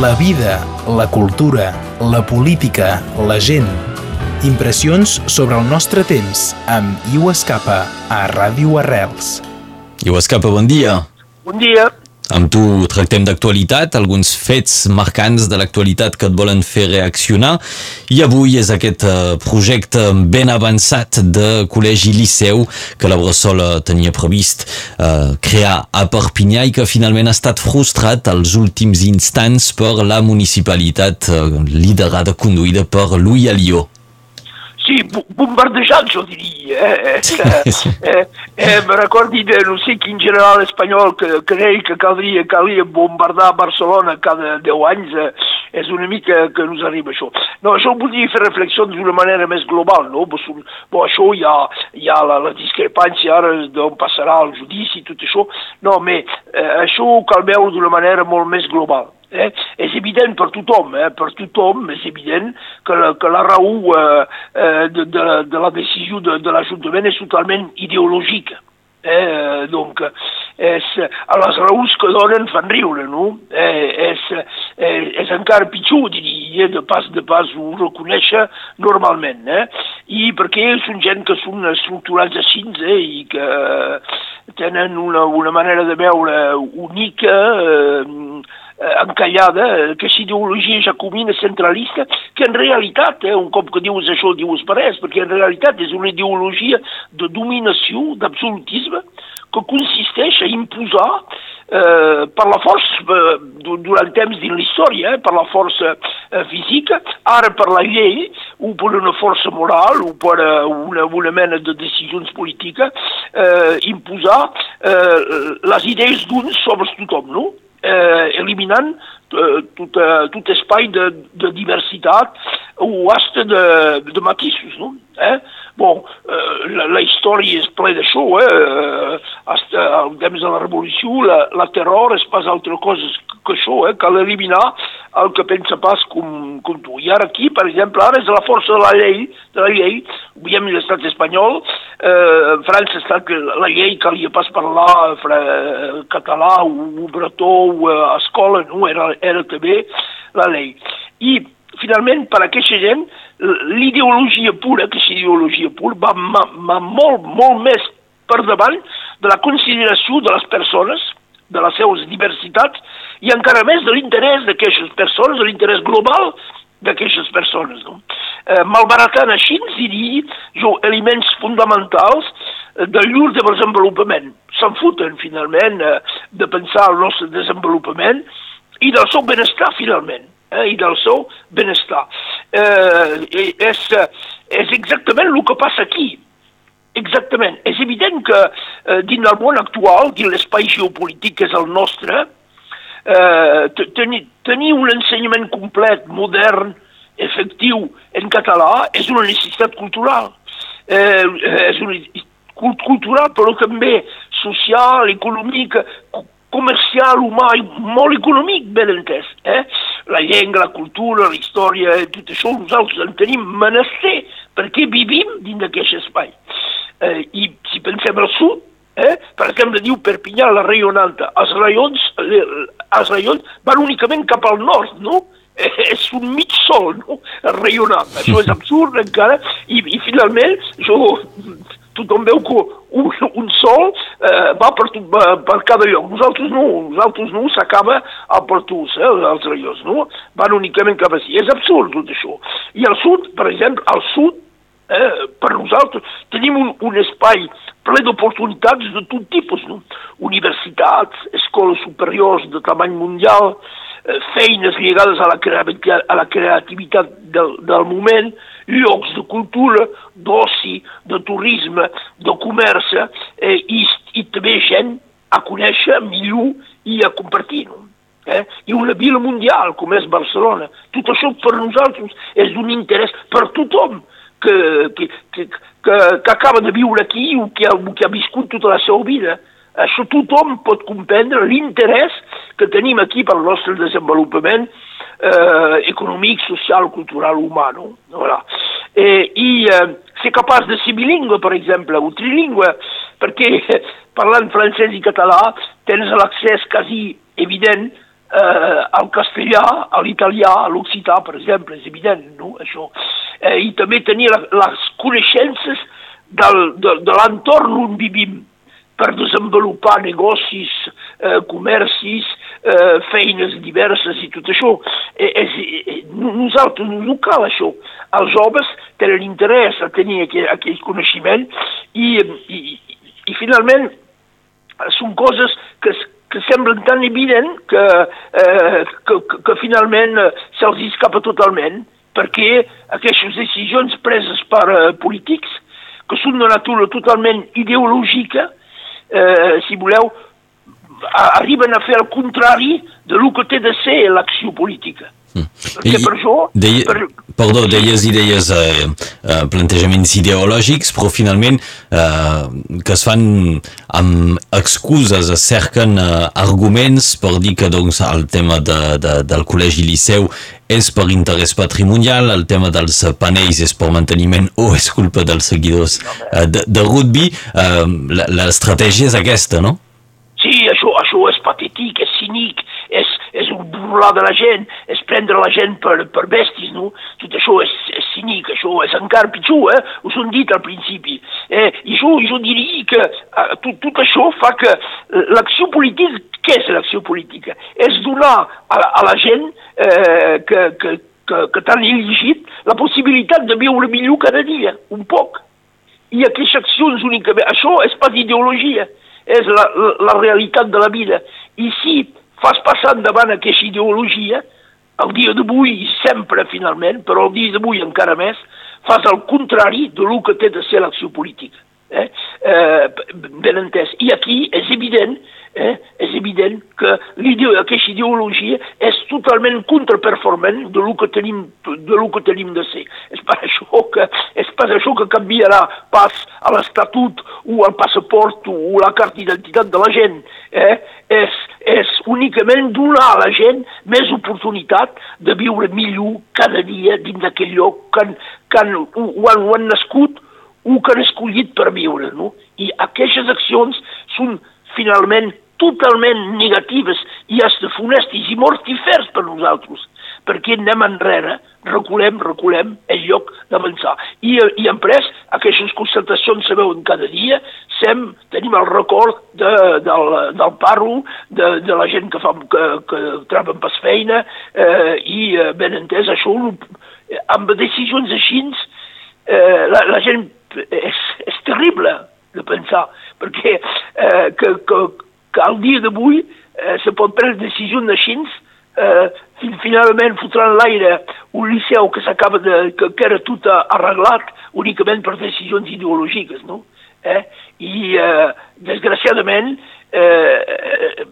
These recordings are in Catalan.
La vida, la cultura, la política, la gent. Impressions sobre el nostre temps amb Iu Escapa a Ràdio Arrels. Iu Escapa, bon dia. Bon dia. Amb tu tractem d'actualitat, alguns fets marcants de l'actualitat que et volen fer reaccionar i avui és aquest uh, projecte ben avançat de col·legi liceu que la Bressola tenia previst uh, crear a Perpinyà i que finalment ha estat frustrat als últims instants per la municipalitat uh, liderada, conduïda per Louis Alió. Sí, bombardejat, jo diria. Eh? eh, eh, eh, me recordi de no sé quin general espanyol que, que deia que caldria, calia bombardar Barcelona cada 10 anys. Eh, és una mica que ens arriba això. No, això voldria fer reflexions d'una manera més global, no? Bo, això hi ha, hi ha la, la discrepància ara d'on passarà el judici i tot això. No, però eh, això cal veure d'una manera molt més global. Eh? És evident per tothom, eh? per tothom és evident que la, que la raó eh, eh, de, de, de la decisió de, de l'Ajuntament és totalment ideològica. Eh, donc, és, les raons que donen fan riure, no? Eh, és, eh, és encara pitjor, diria, de pas de pas ho reconèixer normalment, eh? I perquè són gent que són estructurats així, eh? I que tenen una, una manera de veure única, eh, eh, encallada, que aquesta ideologia jacobina centralista, que en realitat, eh, un cop que dius això, dius per res, perquè en realitat és una ideologia de dominació, d'absolutisme, que consisteix a imposar eh, per la força, eh, durant temps dins la història, eh, per la força eh, física, ara per la llei, o per una força moral, o per eh, una, una mena de decisions polítiques, eh, imposar eh, les idees d'uns sobre tothom, no? eh, eliminant eh, tot, eh, tot espai de, de diversitat o hasta de, de matisos, no? Eh? Bon, eh, la, la història és ple d'això, eh? Hasta el temps de la revolució, la, la terror és pas altra cosa que això, eh? Cal eliminar el que pensa pas com, com tu. I ara aquí, per exemple, ara és la força de la llei, de la llei, veiem l'estat espanyol, eh, en França està que la llei calia pas parlar fra, català o bretó o a escola, no? Era, era també la llei. I finalment, per a aquesta gent, l'ideologia pura, aquesta ideologia pura, va, va, va molt, molt més per davant de la consideració de les persones, de les seves diversitats, i encara més de l'interès d'aquestes persones, de l'interès global d'aquestes persones. No? Eh, malbaratant així, diria jo, elements fonamentals de llur desenvolupament. Se'n futen, finalment, eh, de pensar el nostre desenvolupament i del seu benestar, finalment eh, i del seu benestar. Eh, és, és exactament el que passa aquí. Exactament. És evident que eh, dins del món actual, dins l'espai geopolític que és el nostre, eh, tenir, tenir un ensenyament complet, modern, efectiu en català és una necessitat cultural. Eh, és una cultural però també social, econòmic, comercial, humà molt econòmic, ben entès. Eh? La llengua, la cultura, la història, tot això nosaltres en tenim menester perquè vivim dins d'aquest espai. Eh, I si pensem al sud, eh, per exemple, diu Perpinyà, la Rayonanta, els raions, els raions van únicament cap al nord, no? Eh, és un mig sol, no? El Rayonant. Això és absurd encara, i, i finalment, jo tothom veu que un, un sol eh, va per, per cada lloc. Nosaltres no, nosaltres no, s'acaba a Pertús, eh, els raions, no? Van únicament cap així. És absurd tot això. I al sud, per exemple, al sud, eh, per nosaltres tenim un, un espai ple d'oportunitats de tot tipus, no? Universitats, escoles superiors de tamany mundial, feines lligades a la, a la creativitat del, del moment, llocs de cultura, d'oci, de turisme, de comerç, eh, i, i també gent a conèixer millor i a compartir. No? Eh? I una vila mundial com és Barcelona. Tot això per nosaltres és d'un interès per tothom que, que, que, que, que acaba de viure aquí o que, o que ha viscut tota la seva vida. Això tothom pot comprendre l'interès que tenim aquí per al nostre desenvolupament eh, econòmic, social, cultural, humà. No? Voilà. Eh, I eh, ser capaç de ser bilingüe, per exemple, o trilingüe, perquè parlant francès i català tens l'accés quasi evident eh, al castellà, a l'italià, a l'occità, per exemple, és evident, no? això. Eh, I també tenir la, les coneixences del, de, de l'entorn on vivim per desenvolupar negocis, eh, comercis, eh, feines diverses i tot això. Eh, és, eh, nosaltres no cal això. Els joves tenen interès a tenir aquell, aquell coneixement i, i, i finalment són coses que, que semblen tan evident que, eh, que, que, que finalment se'ls escapa totalment perquè aquestes decisions preses per eh, polítics que són de natura totalment ideològica, eh, si voleu, arriben a fer el contrari de lo que té de ser l'acció política. Perquè I, per això... Deia, per... Perdó, deies i deies eh, eh, plantejaments ideològics, però finalment eh, que es fan amb excuses, es cerquen eh, arguments per dir que doncs, el tema de, de, del col·legi liceu és per interès patrimonial, el tema dels panells és per manteniment o és culpa dels seguidors eh, de, de rugby. Eh, L'estratègia és aquesta, no? Sí, això, això és patètic, és cínic, burlar de la gent, és prendre la gent per, per bestis, no? Tot això és, és cínic, això és encara pitjor, eh? Us ho han dit al principi. Eh? I jo, jo diria que eh, tot, tot això fa que l'acció política, què és l'acció política? És donar a, a la gent eh, que, que, que, que t'han elegit la possibilitat de viure millor cada dia, un poc. I aquestes accions únicament, això és pas ideologia, és la, la, la realitat de la vida. I si fas passar endavant aquesta ideologia, el dia d'avui sempre finalment, però el dia d'avui encara més, fas el contrari de lo que té de ser l'acció política. Eh? Eh, ben entès. I aquí és evident eh, és evident que aquesta ideologia és totalment contraperformant de lo que tenim de, lo que tenim de ser. És per això que, és per això que canviarà pas a l'Estatut o al passaport o la carta d'identitat de la gent. Eh? És, és únicament donar a la gent més oportunitat de viure millor cada dia dins d'aquell lloc que, han, que han, ho, han, ho han nascut o que han escollit per viure. No? I aquestes accions són finalment totalment negatives i hasta funestis i mortifers per nosaltres, perquè anem enrere, reculem, reculem en lloc d'avançar. I, I en pres, aquestes constatacions se veuen cada dia, sem, tenim el record de, del, del parro, de, de la gent que, fa, que, que treballen pas feina, eh, i eh, ben entès, això, amb decisions així, eh, la, la gent és, és terrible de pensar, perquè eh, que, que, que al dia d'avui eh, se pot prendre decisions així, eh, finalment fotran l'aire un liceu que s'acaba de... Que, que era tot arreglat únicament per decisions ideològiques, no? Eh? I, eh, desgraciadament, eh,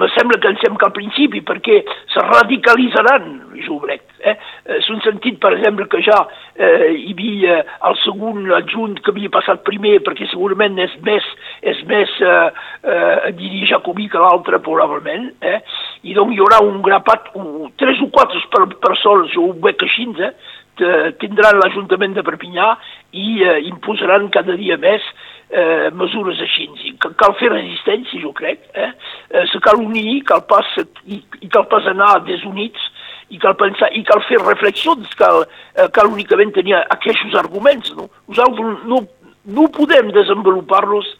me sembla que ens sembla al principi, perquè se radicalitzaran, jo crec. Eh? eh S'han sentit, per exemple, que ja eh, hi havia el segon adjunt que havia passat primer, perquè segurament és més, és més eh, eh, diria jacobí que l'altre, probablement, eh? i doncs hi haurà un grapat, un, tres o quatre per, persones, jo ho veig així, eh? tindran l'Ajuntament de Perpinyà i eh, imposaran cada dia més eh, mesures així. Cal fer resistència, jo crec. Eh? Eh, se cal unir, cal pas, i, i cal pas anar desunits, i cal pensar, i cal fer reflexions, cal, eh, cal únicament tenir aquests arguments. No? Nosaltres no, no podem desenvolupar-los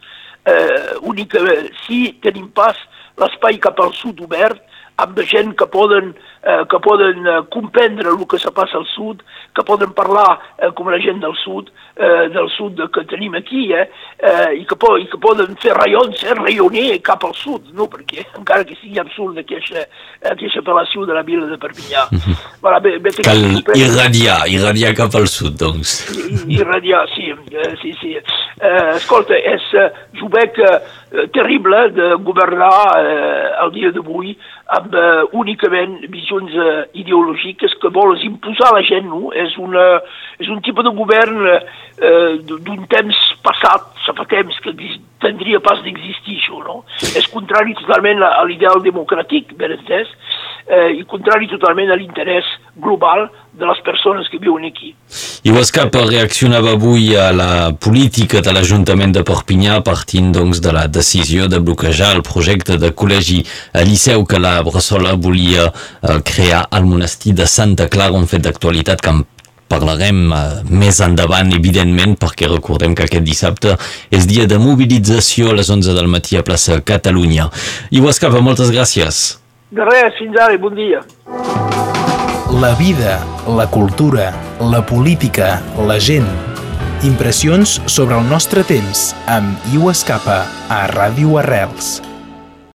eh, únicament si tenim pas l'espai cap al sud obert, amb gent que poden, eh, que poden eh, comprendre el que se passa al sud, que poden parlar eh, com la gent del sud, eh, del sud que tenim aquí, eh, eh, i, que po i que poden fer rayons, eh, rayoner cap al sud, no? perquè encara que sigui absurd aquesta, aquesta apel·lació de la vila de Perpinyà. Mm -hmm. voilà, bé, bé, Cal irradiar, irradiar cap al sud, doncs. Irradiar, sí, eh, sí, sí. Eh, escolta, és, eh, jo veig eh, terrible de governar eh, el dia d'avui amb eh, únicament visions eh, ideològiques que vols imposar a la gent, no? És, una, és un tipus de govern eh, d'un temps passat, ça fa temps que tindria pas d'existir això, no? És contrari totalment a, a l'ideal democràtic, ben entès, eh, i contrari totalment a l'interès global de les persones que viuen aquí. I USCAP reaccionava avui a la política de l'Ajuntament de Perpinyà partint doncs, de la decisió de bloquejar el projecte de col·legi a Liceu que la Bressola volia eh, crear al monestir de Santa Clara, un fet d'actualitat que en parlarem uh, més endavant, evidentment, perquè recordem que aquest dissabte és dia de mobilització a les 11 del matí a plaça Catalunya. I Huescapa, moltes gràcies. De res, fins ara i bon dia. La vida, la cultura, la política, la gent. Impressions sobre el nostre temps amb Iu Escapa a Ràdio Arrels.